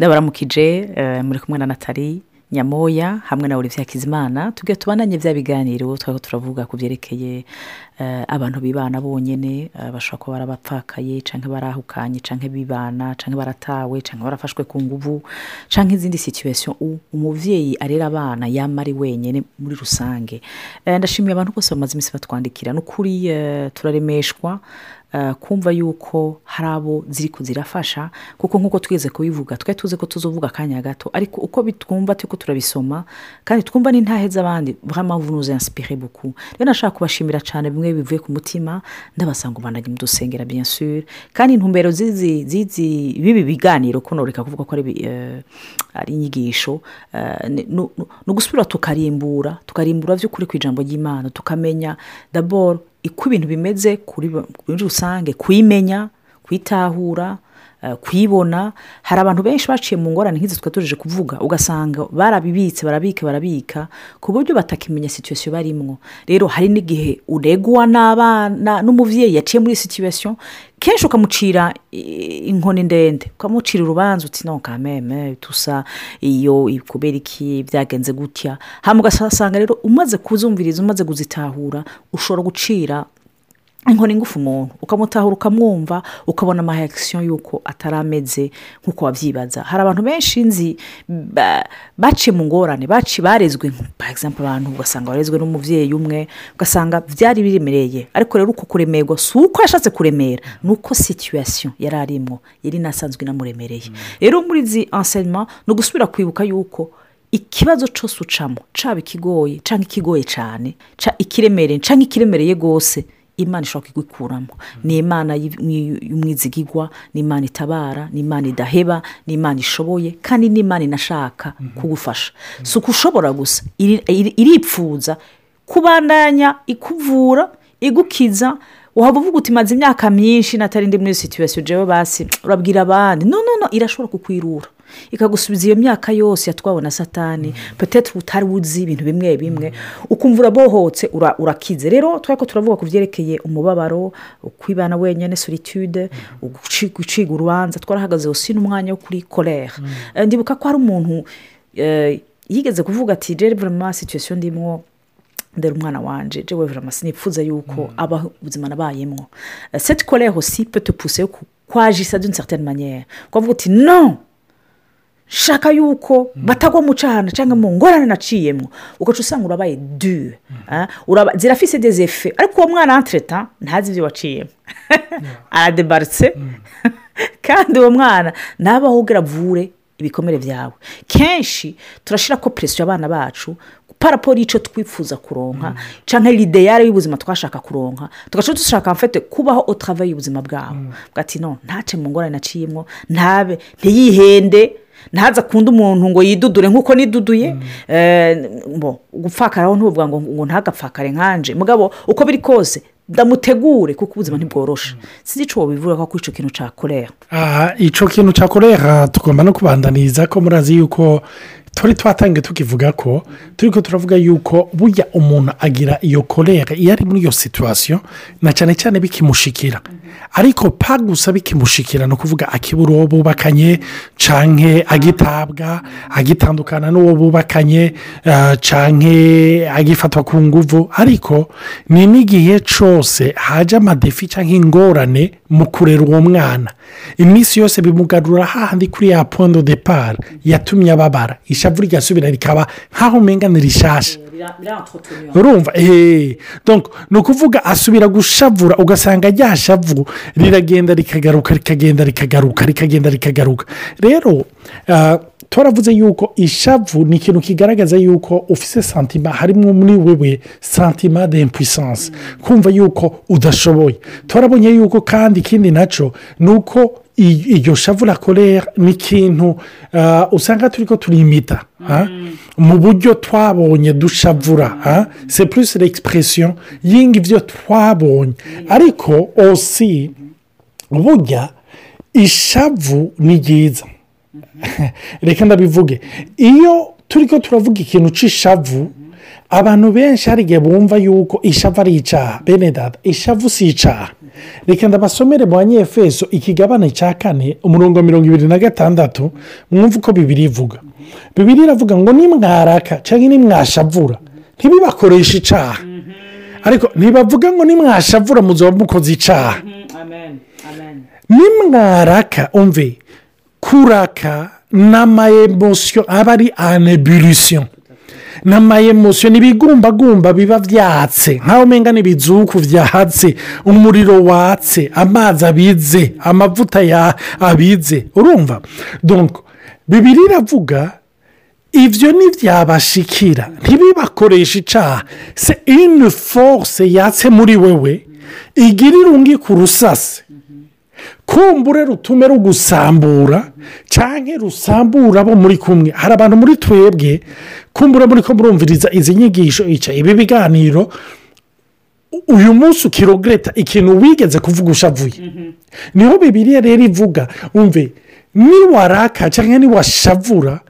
ndabaramukije muri kumwe na natali nyamoya hamwe na olivier hakizimana tujya tubananye bya biganiro twaba turavuga ku byerekeye abantu bibana bonyine bashobora kuba barabapfakaye cyangwa barahukanye cyangwa bibana cyangwa baratawe cyangwa barafashwe ku nguvu cyangwa izindi situwesiyo umubyeyi arera abana yaba ari wenyine muri rusange. Ndashimiye abantu bose bamaze iminsi batwandikira. Ni ukuri turaremeshwa kumva yuko hari abo ziri kuzirafasha kuko nk'uko twigeze kubivuga twari tuzi ko tuzovuga akanya gato. Ariko uko bitwumva turi ko turabisoma kandi twumva n'intahe z'abandi vous nous inspirez beaucoup. Rero nashaka kubashimira cyane bimwe bivuye ku mutima ndabasanga ubandanye mu dusengera bien sûr. Kandi intumbero zizi zizi bibi biganiro kuno reka kuvuga ko ari ari inyigisho ni ugusubira tukarimbura tukarimbura by'ukuri ku ijambo ry'imana tukamenya d'abord uko ibintu bimeze kuri rusange kuyimenya kuyitahura kuyibona hari abantu benshi baciye mu ngorane nk'izi twatujije kuvuga. Ugasanga barabibitse barabika barabika ku buryo batakimenya situwesiyo barimwo. Rero hari n'igihe uregwa n'abana n'umubyeyi yaciye muri situwesiyo kenshi ukamucira inkoni ndende. Ukamucira urubanza uti no kameme tusa iyo kubera iki byagenze gutya. Hano ugasanga rero umaze kuzumviriza umaze kuzitahura ushobora gucira inkoni ngufu umuntu. Ukamutahura ukamwumva ukabona amahekisiyo y'uko atari ameze nk'uko wabyibaza. Hari abantu benshi nzi baciye mu ngorane baci barezwe exemple abantu ugasanga barezwe n'umubyeyi umwe ugasanga byari biremereye ariko rero uko kuremerwa si uko yashatse kuremera ni uko situwesiyo yari arimo yari inasanzwe inamuremereye. Rero muri izi enseignement ni ugusubira kwibuka y'uko ikibazo cyose ucamo cyaba ikigoye cyangwa ikigoye cyane ikiremereye cyangwa ikiremereye rwose imana ishobora kugikuramo ni imana y'umwizigigwa ni imana itabara ni imana idaheba ni imana ishoboye kandi ni imana inashaka kugufasha. Si uko ushobora gusa iripfuza kubandanya ikuvura igukiza. Waba uvuga uti maze imyaka myinshi natari ndi muri situwesiyo jewe basi urabwira abandi. No no no irashobora kukwirura. Ikagusubiza iyo myaka yose yatwawe na satani. Petete utari uzi ibintu bimwe bimwe. Ukumva urabohotse urakize. Rero twari ko turavuga ku byerekeye umubabaro kwibana wenyine solitude guciga urubanza. Twarahagaze hose n'umwanya wo kuri korere ndibuka ko hari umuntu yigeze kuvuga ati rero vurema situwesiyo ndimwo ndera umwana wanje. Jewe vurema sinipfuza yuko aba ubuzima nabayemo. Seti korere hosi pete puse kwajisa d'une certaine manière. Kuvuga uti no shaka yuko batagwa mu cana cyangwa mu ngorane naciyemo ugaca usanga urabaye dure zirafise dezefe ariko uwo mwana antreta ntazi ibyo waciyemo aradebaritse kandi uwo mwana ntabaho ubwira avure ibikomere byawe kenshi turashyira ko presiyo abana bacu paraporo y'icyo twifuza kuronka cyangwa ideyare y'ubuzima twashaka kuronka tugaca dushaka mfite kubaho utava y'ubuzima bwawe. Bwati no ntace mu ngorane naciyemo ntabe ntiyihende ntaza akunda umuntu ngo yidudure nk'uko niduduye gupfakaraho ntuvuga ngo ngo ntagapfakare nkanje. Mugabo uko biri kose ndamutegure kuko ubuzima ntibworoshe. Sinzi icyo wabivuga ko icyo kintu cya korera icyo kintu cya korera tugomba no kubandaniza ko murazi yuko turi twatangiye tukivuga ko turi ko turavuga yuko burya umuntu agira iyo korera iyo ari muri iyo situwasiyo na cyane cyane bikimushikira. Ariko pa gusa bikimushikira ni ukuvuga akibura uwo bubakanye cyangwa agitabwa agitandukana n'uwo bubakanye cyangwa agifatwa ku nguvu. Ariko ni n'igihe cyose haje amadefi cyangwa ingorane mu kurera uwo mwana. Iminsi yose bimugarura hahandi kuri ya pondo de pari yatumye ababara. Ishavu rigasubira rikaba nk'aho umenya ni rishasha urumva eee ni ukuvuga asubira gushavura ugasanga rya shavu riragenda rikagaruka rikagenda rikagaruka rikagenda rikagaruka. Rero turavuze yuko ishavu ni ikintu kigaragaza yuko ufite santima harimo muri wewe santima de impuissance kumva yuko udashoboye. Turabonye yuko kandi ikindi na cyo ni uko iryo shavu la korera ni ikintu usanga turi ko turimita mu buryo twabonye dushavura se purisi regisipresiyo y'ingi ibyo twabonye. Ariko osi burya ishavu ni ryiza. Reka ndabivuge. Iyo turi ko turavuga ikintu cy'ishavu abantu benshi hari igihe bumva yuko ishavu ari icyaha bene dada ishavu si icyaha reka ndabasomere mu banyefeso ikigabane cya kane umurongo mirongo ibiri na gatandatu mwumve uko bibiri ivuga. Bibiri iravuga ngo nimwaraka cyangwa nimwashavura ntibibakoreshe icyaha ariko ntibavuga ngo nimwashavura muzaba mukoze icyaha nimwaraka umve kuraka ni amayemosiyo aba ari aneburisiyo ni amayemosiyo ni ibigumbagumba biba byatse nk'aho umenga n'ibizuku byatse umuriro watse amazi abize amavuta abize urumva? Bibiri iravuga ibyo ntibyabashikira ntibibakoreshe icyaha se ini force yatse muri wewe igira irungi ku rusasi kumbure rutume rugusambura cyangwa rusambura abo muri kumwe. Hari abantu muri twebwe kumbure muri ko murumviriza izi nyigisho ibi biganiro uyu munsi ukirogreta ikintu wigeze kuvuga ushavuye. Niho bibiriya rero ivuga umve niwaraka cyangwa niwashavura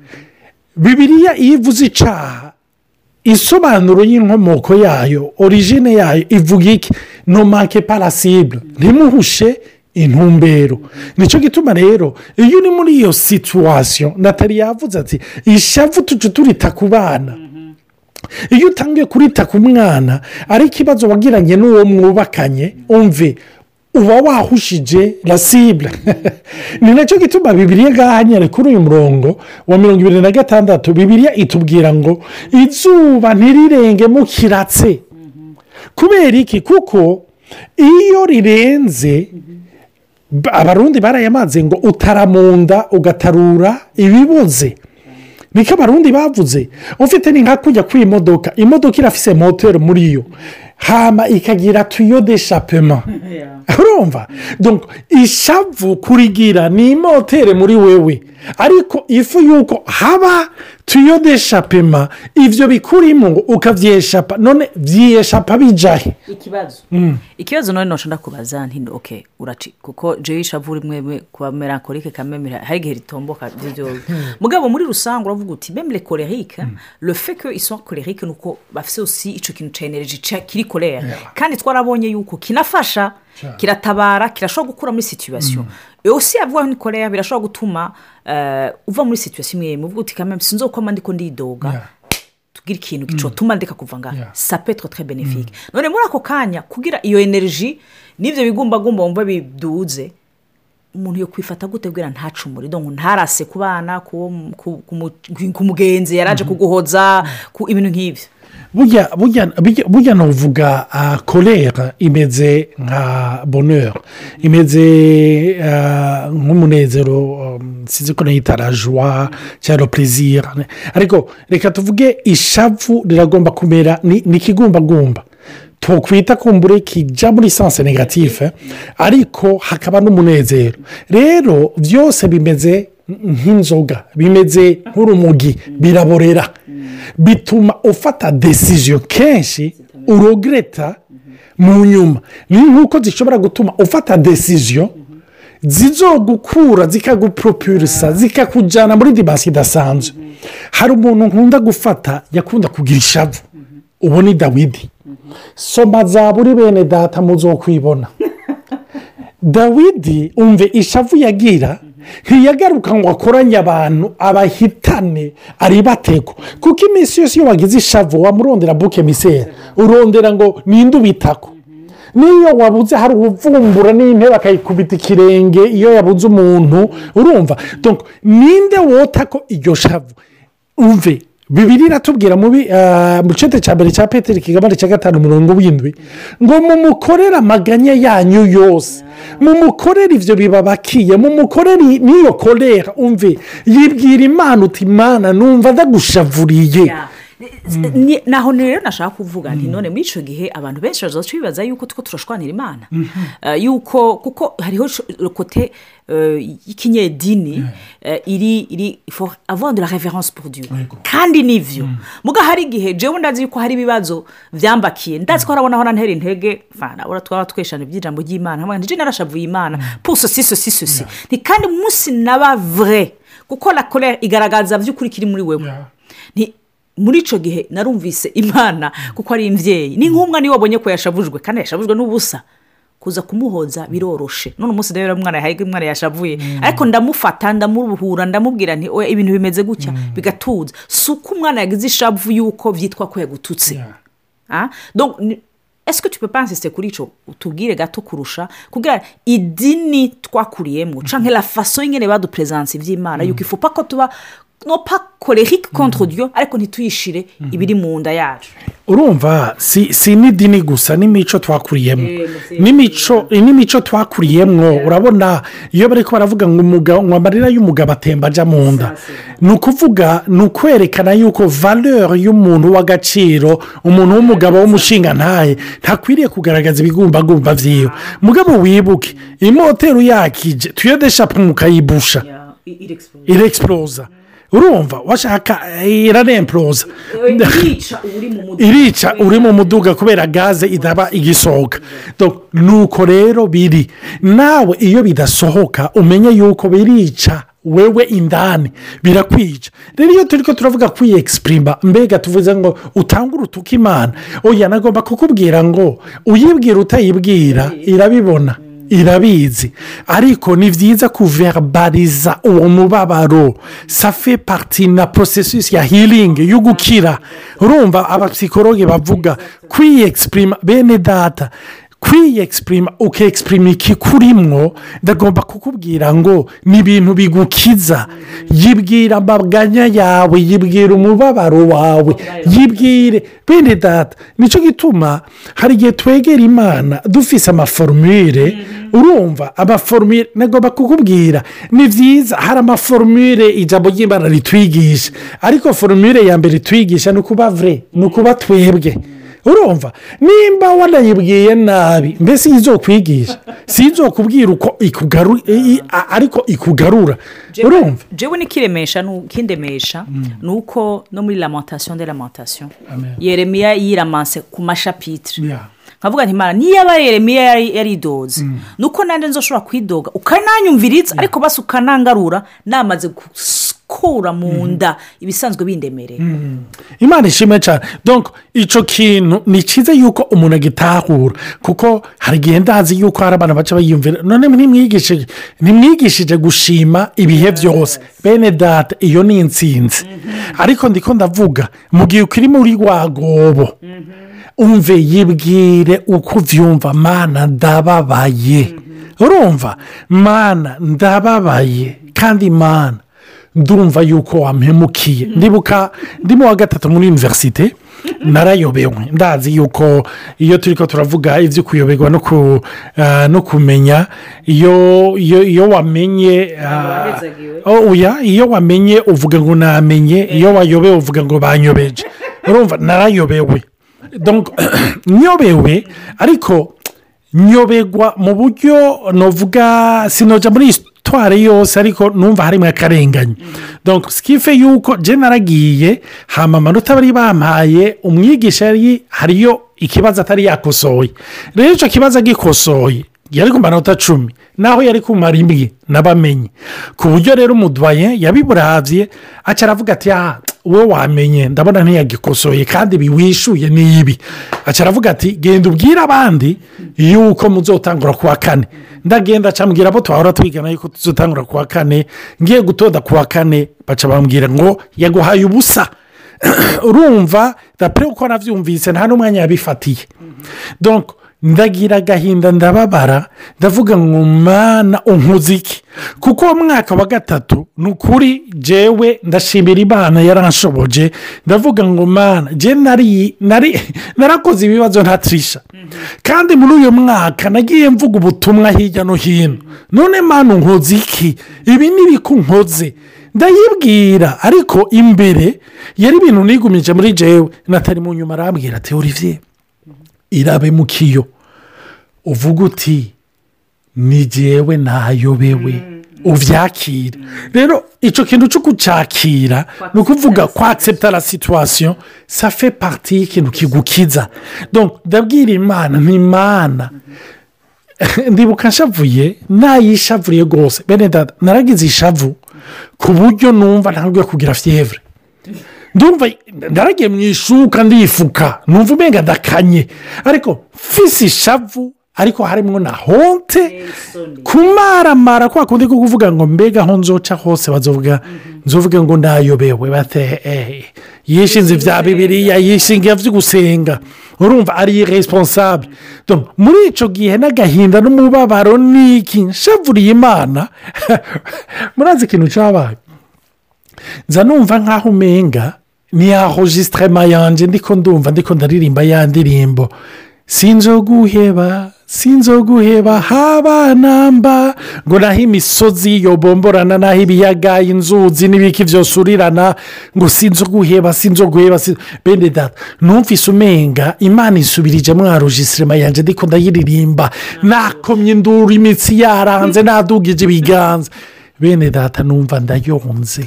bibiriya iyo ivuze icyaha isobanuro y'inkomoko yayo origine yayo ivuga iki? Nomake parasibure ntimuhushe intumbero ni cyo gituma rero iyo uri muri iyo situwasiyo natali yavuze ati ishavu tujye turita ku bana iyo utangiye kurita ku mwana ari ikibazo wagiranye n'uwo mwubakanye umve uba wahushije rasibure ni na cyo gituma bibiriya ngahanyere kuri uyu murongo wa mirongo ibiri na gatandatu bibiriya itubwira ngo izuba ntirirenge mukiratse kubera iki kuko iyo rirenze abarundi barayamaze ngo utaramunda ugatarura ibiboze niko abarundi bavuze ufite ni nka kujya ku imodoka imodoka irafise moteri muri yo. Hama ikagira tuyo de shapema urumva? Ishavu kurigira ni moteri muri wewe. Ariko ifu y'uko haba tuyo de shapema ibyo bikurimo ukabyeshapa none byiyeshapa bijahe. Ikibazo. Ikibazo none ntushobora kubaza ntino oke uraci kuko jewe ishavu rimwe kuba melancholique kamemera hari igihe ritomboka mugabo muri rusange uravuga uti meme le colérique le fait que ils sont colérique ni uko bafite icyo kintu cya energy kiri kolera kandi twarabonye yuko kinafasha kiratabara kirashobora gukura muri situwasiyo yose yavuga ni korea birashobora gutuma uva muri situwasiyo imwe muvuga uti kameme sinzi uko ndiko ndidoga. Tubwire ikintu gicotuma ndeka kuva ngaha sapetro tre benefike none muri ako kanya kugira iyo energy n'ibyo bigumbagumba wumva biduze umuntu yo kwifata gute bwira ntacumure? Ngo ntarase ku bana ku mugenzi yaraje kuguhoza ibintu nk'ibyo burya navuga korera imeze nka bonheur. Imeze nk'umunezero sinzi ko nayita rajwa cyangwa perezida ariko reka tuvuge ishavu riragomba kumera ni ikigumbagumba tukwita kumbure kijya muri sanse negatife ariko hakaba n'umunezero rero byose bimeze nk'inzoga. Bimeze nk'urumogi biraborera. Bituma ufata desiziyo kenshi urogreta mu nyuma. Ni nk'uko zishobora gutuma ufata desiziyo zizogukura zikagupropurisa zikakujyana muri dimansi idasanzwe. Hari umuntu nkunda gufata yakunda kugira ishavu. Ubu ni dawidi. Soma za buri bene data muzokwibona. Dawidi umve ishavu yagira ntiyagaruka ngo akoranye abantu abahitane aribatego kuko iminsi yose iyo wagize ishavu wamurondera buke misera urondera ngo ninde ubitako. N'iyo wabuze hari ubuvumbura n'intebe akayikubita ikirenge iyo yabuze umuntu urumva? Ninde wota ko iryo shavu? Umve. Bibiri iratubwira mu gice cya mbere cya peteri kigabane cya gatanu mirongo w'indwi ngo mumukorere amaganya yanyu yose. Mumukorere ibyo bibabakiye mumukorere n'iyo korera umve yibwira imana uti imana numva ndagushavuriye. Naho rero nashaka kuvuga nti none muri icyo gihe abantu benshi bazaca bibaza yuko two turashwanira imana. Yuko kuko hariho kote y'ikinyedini iri iri avondera reverence pour dieu. Kandi ni byo muga hari igihe jewe ndazi yuko hari ibibazo byambakiye ndazi ko harabona aho ntera intege urabona twaba tweshana iby'ijambo ry'imana. Ndetse narashavuye imana. Puso si so si ni kandi umunsi naba vure kuko la kolera igaragaza by'ukuri kiri muri wewe. Muri icyo gihe narumvise imana kuko ari imbyeyi ni nk'umwana iyo wabonye ko yashavujwe kandi yashavujwe n'ubusa. Kuza kumuhoza biroroshe. None umunsi rero umwana yahaye umwana yashavuye. Ariko ndamufata ndamuruhura ndamubwira nti oya ibintu bimeze gutya? Bigatuza. Si uko umwana yagize ishavu y'uko byitwa ko yagututse. Donc ni- est-ce que tu peux pas insister kuri ico utubwire gato kurusha. Kugira idini twakuriyemo canke la façon ingene badupresence ivy'imana. Yuko ifaut pas ko tuba no pas colérique contre dieu ariko ntituyishire ibiri mu nda yacu urumva si si n'idini gusa n'imico twakuriyemo n'imico n'imico twakuriyemo urabona iyo bari ko baravuga ngo umugabo ngo amarira y'umugabo atemba ajya mu nda ni ukuvuga ni ukwerekana yuko valeur y'umuntu w'agaciro umuntu w'umugabo w'umushinga ntaye ntakwiriye kugaragaza ibigumbagumba byiwe mugabo wibuke imoteri yakije tuyodesha mukayibusha iregisipuroza urumva washaka irica uri mu mudugudu irica uri mu muduga kubera gaze idaba igisohoka. Nuko rero biri. Nawe iyo bidasohoka umenye yuko birica wewe indani birakwica rero iyo turi ko turavuga kwiyegisipurimba mbega tuvuze ngo utange urutuka imana. Oya nagomba kukubwira ngo uyibwira utayibwira irabibona. Irabizi. Ariko ni byiza kuverbariza uwo mubabaro. Safe pariti na porosesisi ya hiringi yo gukira. Urumva abapsikologe bavuga kwiyegisiprima bene data? Kwiyegisiprima ukegisiprima ikikurimwo ndagomba kukubwira ngo ni ibintu bigukiza. Yibwira amaganya yawe yibwira umubabaro wawe yibwire. Bene data ni cyo gituma hari igihe twegera imana dufise amaforumire urumva amaforumire nagomba kukubwira ni byiza hari amaforumire ijambo ry'imana ritwigisha. Ariko forumire ya mbere itwigisha ni ukuba vure ni ukuba twebwe. Urumva? Nimba wanayibwiye nabi mbese izo kwigisha si izo kubwira uko ikugarura ariko ikugarura. Urumva? jewe n'ikiremesha kindemesha ni uko no muri lamentasiyo de lamentasiyo yeremiya yiramanse ku mashapitire nkavuga nti imana niyo aba yeremiya yari yaridoze ni uko nanjye nzoshobora kwidoga? Ukananyumviriza ariko basi ukanangarura namaze gukura mu nda. Ibisanzwe bindemereye imana ishimwe cyane. Icyo kintu ni cyiza yuko umuntu agitahura. Kuko hari igihe ndazi yuko hari abantu baca bayiyumvira. None ntimwigishije ntimwigishije gushima ibihe byose. Bene data iyo ni insinzi ariko ndiko ndavuga mu gihe ukiri muri rwagobo umve yibwire uko ubyumva mana ndababaye. Urumva? Mana ndababaye. Kandi mana ndumva yuko wampemukiye ndibuka ndimo wa gatatu muri univerisite narayobewe. Ndazi yuko iyo turi ko turavuga ibyo kuyoberwa no kumenya iyo wamenye iyo wamenye uvuga ngo namenye iyo wayobewe uvuga ngo banyobeje. Urumva narayobewe. Nyobewe ariko nyobegwa mu buryo navuga sinoja muri isitware yose ariko numva harimo akarengane sikife yuko naragiye hama amanota bari bampaye umwigisha hariyo ikibazo atari yakosoye. Rero icyo kibazo agikosoye yari ku manota cumi. Naho yari kumara imwe n'abamenye ku buryo rero umuduwaye yabiburabye aca aravuga ati aha wowe wamenye ndabona ntiyagikosoye kandi biwishuye ni ibi aca aravuga ati genda ubwire abandi yuko muzotangura kuwa kane. Ndagenda acambwira abo twahora twigana yuko tuzotangura kuwa kane. Ngiye gutoda kuwa kane baca bambwira ngo yaguhaye ubusa. Urumva dapure uko nabyumvise nta n'umwanya yabifatiye. Ndagira agahinda ndababara ndavuga ngo mana unkuzike kuko uwo mwaka wa gatatu ni ukuri jewe ndashimira imana yaranshoboje. Ndavuga ngo mana je narakoze ibibazo ntatisha kandi muri uyu mwaka nagiye mvuga ubutumwa hirya no hino. None mana unkuzike ibi ni ibikunkoze ndayibwira ariko imbere yari ibintu nigumije muri jewe. Natari mu nyuma arambwira ati olivier irabe mu kiyo uvuga uti ni jyewe nayobewe ubyakira rero icyo kintu cyo kucyakira ni ukuvuga kwakisepta la situwasiyo safe pariti y'ikintu kigukiza. Ndabwira imana ni imana. Ndibuka nshavuye nayishavuriye rwose. Bene dada naragize ishavu ku buryo numva ntabwo kugira fiyevure ndumva ndaragiye mu ishuka ndifuka numva umenga ndakanye ariko mfise ishavu ariko harimo na honte. Kumaramara kwa kundi ko kuvuga ngo mbega aho nzoca hose bazovuga nzovuga ngo ndayobewe bate eh, yishinze ibya bibiriya yishinga byo gusenga. Urumva ari iresponsable Donc, muri icyo gihe n'agahinda n'umubabaro n'iki nshavuriye imana. Murazi ikintu cyabaye nza numva nk'aho umenga ni ahojisitirema yanjye ndiko ndumva ndiko ndaririmba ya ndirimbo. Sinzoguheba sinzoguheba haba namba. Ngo naho imisozi yobomborana naho ibiyaga inzuzi n'ibiki byose urirana ngo sinzoguheba sinzoguheba sin- bene data numvise umenga imana isubirije mwarujisirema yanjye ndiko ndayiririmba. Nakomye induru imitsi yaranze nadugije ibiganza. Bene data numva ndayonze.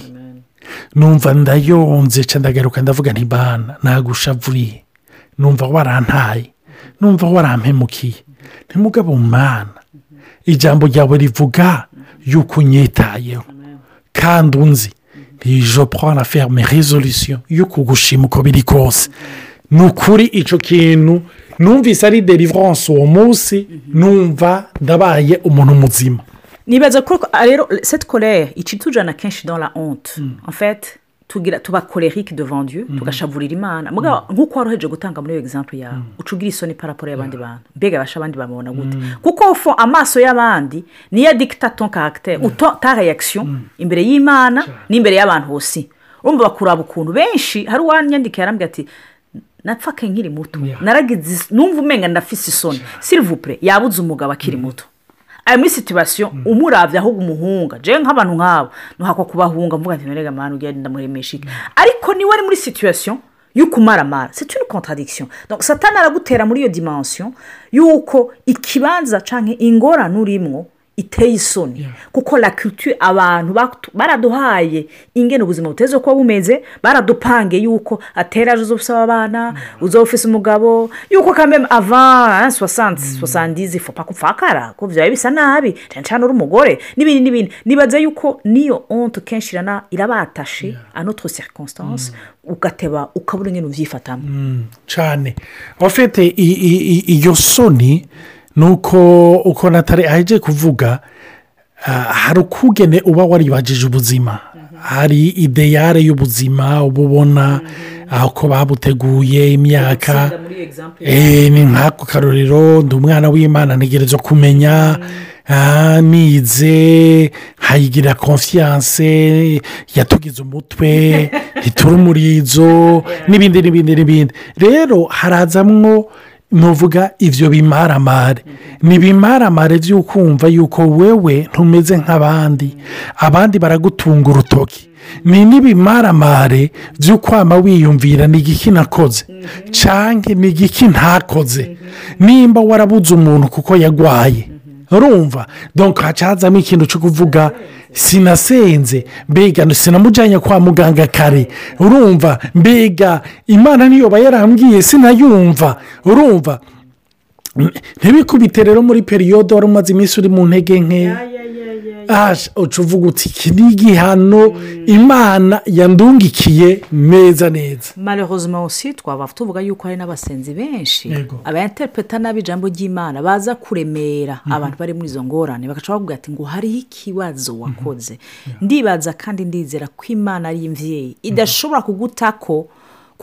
Numva ndayonze ndagaruka ndavuga nti bana nagushavuriye numva warantaye. Numva warampemukiye. Ntimugabo mana ijambo ryawe rivuga yuko unyitayeho. Kandi unzi prends la ferme resolution yo kugushima uko biri kose. Ni ukuri icyo kintu numvise ari deliverance uwo munsi numva ndabaye umuntu muzima. Nibaza ko rero cette colère ica itujyana kenshi dans la honte. En fait tugira tuba colérique devant Dieu tugashavurira imana mugabo nk'uko wari uhejeje gutanga muri iyo egizampu yawe uca ugira isoni paraporo y'abandi bantu. Mbega basha abandi bamubona gute. Kuko ufo amaso y'abandi niyo dikita ton caractère. Ta réaction imbere y'imana n'imbere y'abantu bose. Urumva bakuraba ukuntu benshi hari uwanyandika yarambwira ati napfake nkiri muto. Naragize numva umenga ndafise isoni. Silivupure yabuze umugabo akiri muto. Ari muri situwasiyo umurabya ahubwo umuhunga. Jewe nk'abantu nk'abo ntuhakwa kubahunga mvuga nti nturega mwana ugenda ndamuremesha iki ariko ni we ari muri situwasiyo y'uko umaramara c'est une contradiction. Donc satani aragutera muri iyo dimension y'uko ikibanza cyangwa ingorane urimwo iteye isoni. Kuko la culture abantu baraduhaye ingene ubuzima buteze kuba bumeze baradupange yuko atera ejo uzofise abana uzofise umugabo yuko kameme ava soixante soixante fopa kupfakara ko byaba bisa nabi cyane cyane uri umugore n'ibindi n'ibindi. Nibaza yuko niyo honte kenshi irabatashe a notre circonstance ugateba ukabura ingene ubyifatamo cyane. Abafite iyo soni ni uko uko natari aheje kuvuga ah, hari ukugene uba waribagije ubuzima. Hari ideyare y'ubuzima uba ubona aho ko babuteguye imyaka. Ni nk'ako karorero ndi umwana w'imana ntegereza kumenya. Ah, nize hayigira konfiyanse yatugize umutwe itura umurizo n'ibindi n'ibindi n'ibindi. Rero harazamwo nuvuga ibyo bimaramare ni ibimaramare by'ukumva yuko wewe ntumeze nk'abandi. Abandi baragutunga urutoki. Ni n'ibimaramare by'ukwama wiyumvira ni igiki nakoze? Cyangwa ni igiki ntakoze? Nimba warabuze umuntu kuko yagwaye. Urumva donka hacazamo ikintu cyo kuvuga sinasenze mbega sinamujyanye kwa muganga kare. Urumva mbega imana niyo yarambwiye sinayumva. Urumva ntibikubite rero muri periyode wari umaze iminsi uri mu ntege nke. Aje uca uvuga uti iki ni igihano imana yandungikiye neza. Neza malheureusement aussi twaba tuvuga yuko hari n'abasenzi benshi Yego. abainterpreta nabi ijambo ry'imana baza kuremera abantu bari muri izo ngorane bagaca bavuga ati ngo hariho ikibazo wakoze ndibaza kandi ndizera ko imana ari imvyeyi idashobora kugutako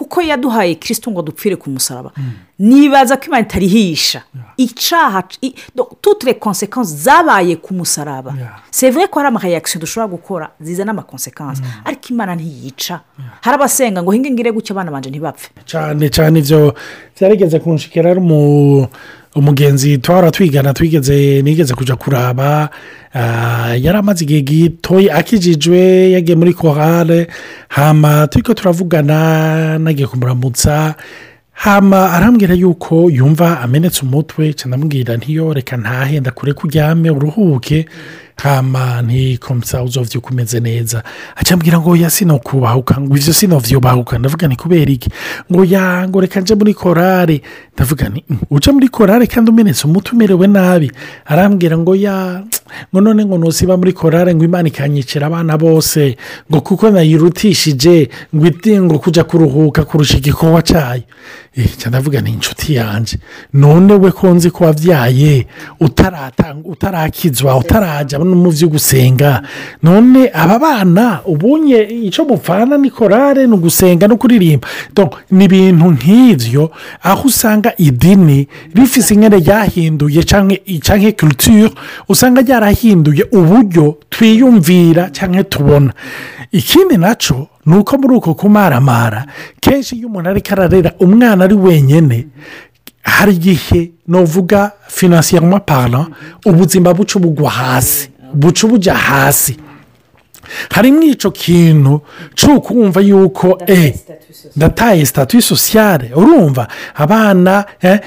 kuko yaduhaye kirisito ngo dupfire ku musaraba. Nibaza ko imana itarihisha. Icaha i- donc, toutes les conséquences zabaye ku musaraba. Vrai ko hari amareyakisiyo dushobora gukora zizana amakonsekansi ariko imana ntiyica. Hari abasenga ngo hinge ngire gutya abana banje ntibapfe. Cyane cyane ibyo byarigeze kunshikira ari umu- umugenzi twara twigana twigeze nigeze kujya kuraba ah, yari amaze igihe gitoya akijijwe yagiye muri korale hama turi ko turavugana nagiye kumuramutsa hama arambwira yuko yumva amenetse umutwe cyane amubwira ntiyo reka ntahenda kure ko uryame uruhuke. Hama ntikomsa uzovyuka umeze neza. Acambwira ngo ya sinokubahuka ngo ivyo sinovyubahuka ndavuga ni kubera iki? Ngo ya ngo reka nje muri korale. Ndavuga ni "Mm, uje muri korale kandi umenetse umutwe umerewe nabi. Arambwira ngo ya none ngo nusiba muri korale ngo imana ikanyicira abana bose ngo kuko nayirutishije ngo ngo kujya kuruhuka kurusha igikorwa cyayo ndavuga ni inshuti yanjye none we ko nzi ko wabyaye utarakizwa utarajya mu byo gusenga. None aba bana ubunye icyo mupfana ni korale ni ugusenga no kuririmba. Ni ibintu nk'ibyo aho usanga idini rifise inkere ryahinduye cyangwa culture usanga ryarahinduye uburyo twiyumvira cyangwa tubona. Ikindi na cyo ni uko muri uko kumaramara kenshi iyo umuntu ariko ararera umwana ari wenyine hari igihe nuvuga finansiyama para ubuzima buca bugwa hasi buca bujya hasi. Harimo icyo kintu cyo kumva yuko eee ndataye sitatuwi sosiyare urumva abana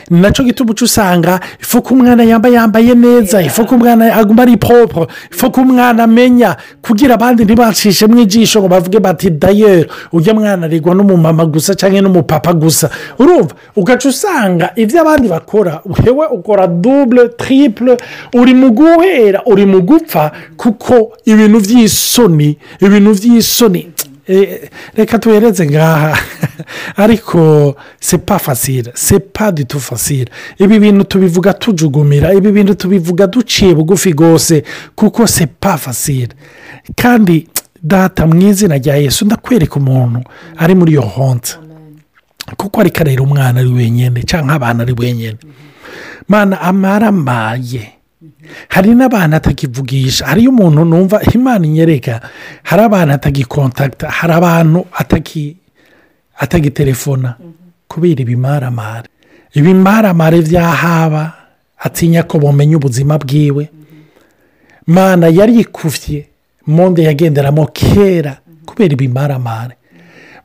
ni na cyo gituma uca usanga ifu ko umwana yamba yambaye neza ifu ko umwana aguma ari popo ifu ko umwana amenya kugira abandi ntibacishemo ijisho ngo bavuge bati dayeri ujya mwana arigwa n'umumama gusa cyangwa n'umupapa gusa. Urumva ugaca usanga ibyo abandi bakora wewe ukora dubure tiripure uri mu guhera uri mu gupfa kuko ibintu by'isoni ibintu by'isoni reka tuhereze ngaha ariko sepa fasire sepa ditu fasire ibi bintu tubivuga tujugumira ibi bintu tubivuga duciye bugufi rwose kuko sepa fasire kandi data mu izina rya yesu ndakwereka umuntu ari muri iyo honte kuko ariko arera umwana ari wenyine cyangwa abana ari wenyine mwana amaramaye hari n'abantu atakivugisha hariyo umuntu numva imana inyereka hari abantu atagikontakita hari abantu atagitelefona kubera ibimaramare. Ibimaramare byahaba atinya ko bumenya ubuzima bwiwe. Mana yarikufye monde yagenderamo kera kubera ibimaramare.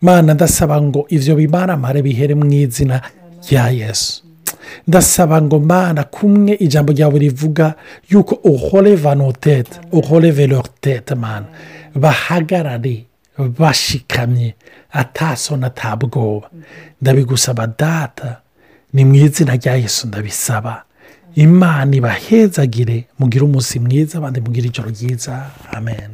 Mana ndasaba ngo ibyo bimaramare bihere mu izina rya yesu. Ndasaba ngo mana kumwe ijambo ryawe rivuga yuko uhore vanotete uhore verotete mana bahagarare bashikamye atasona atabwoba ndabigusaba data ni mu izina rya yesu ndabisaba. Imana ibahezagire mugire umunsi mwiza abandi mugire ijoro ryiza. Amen.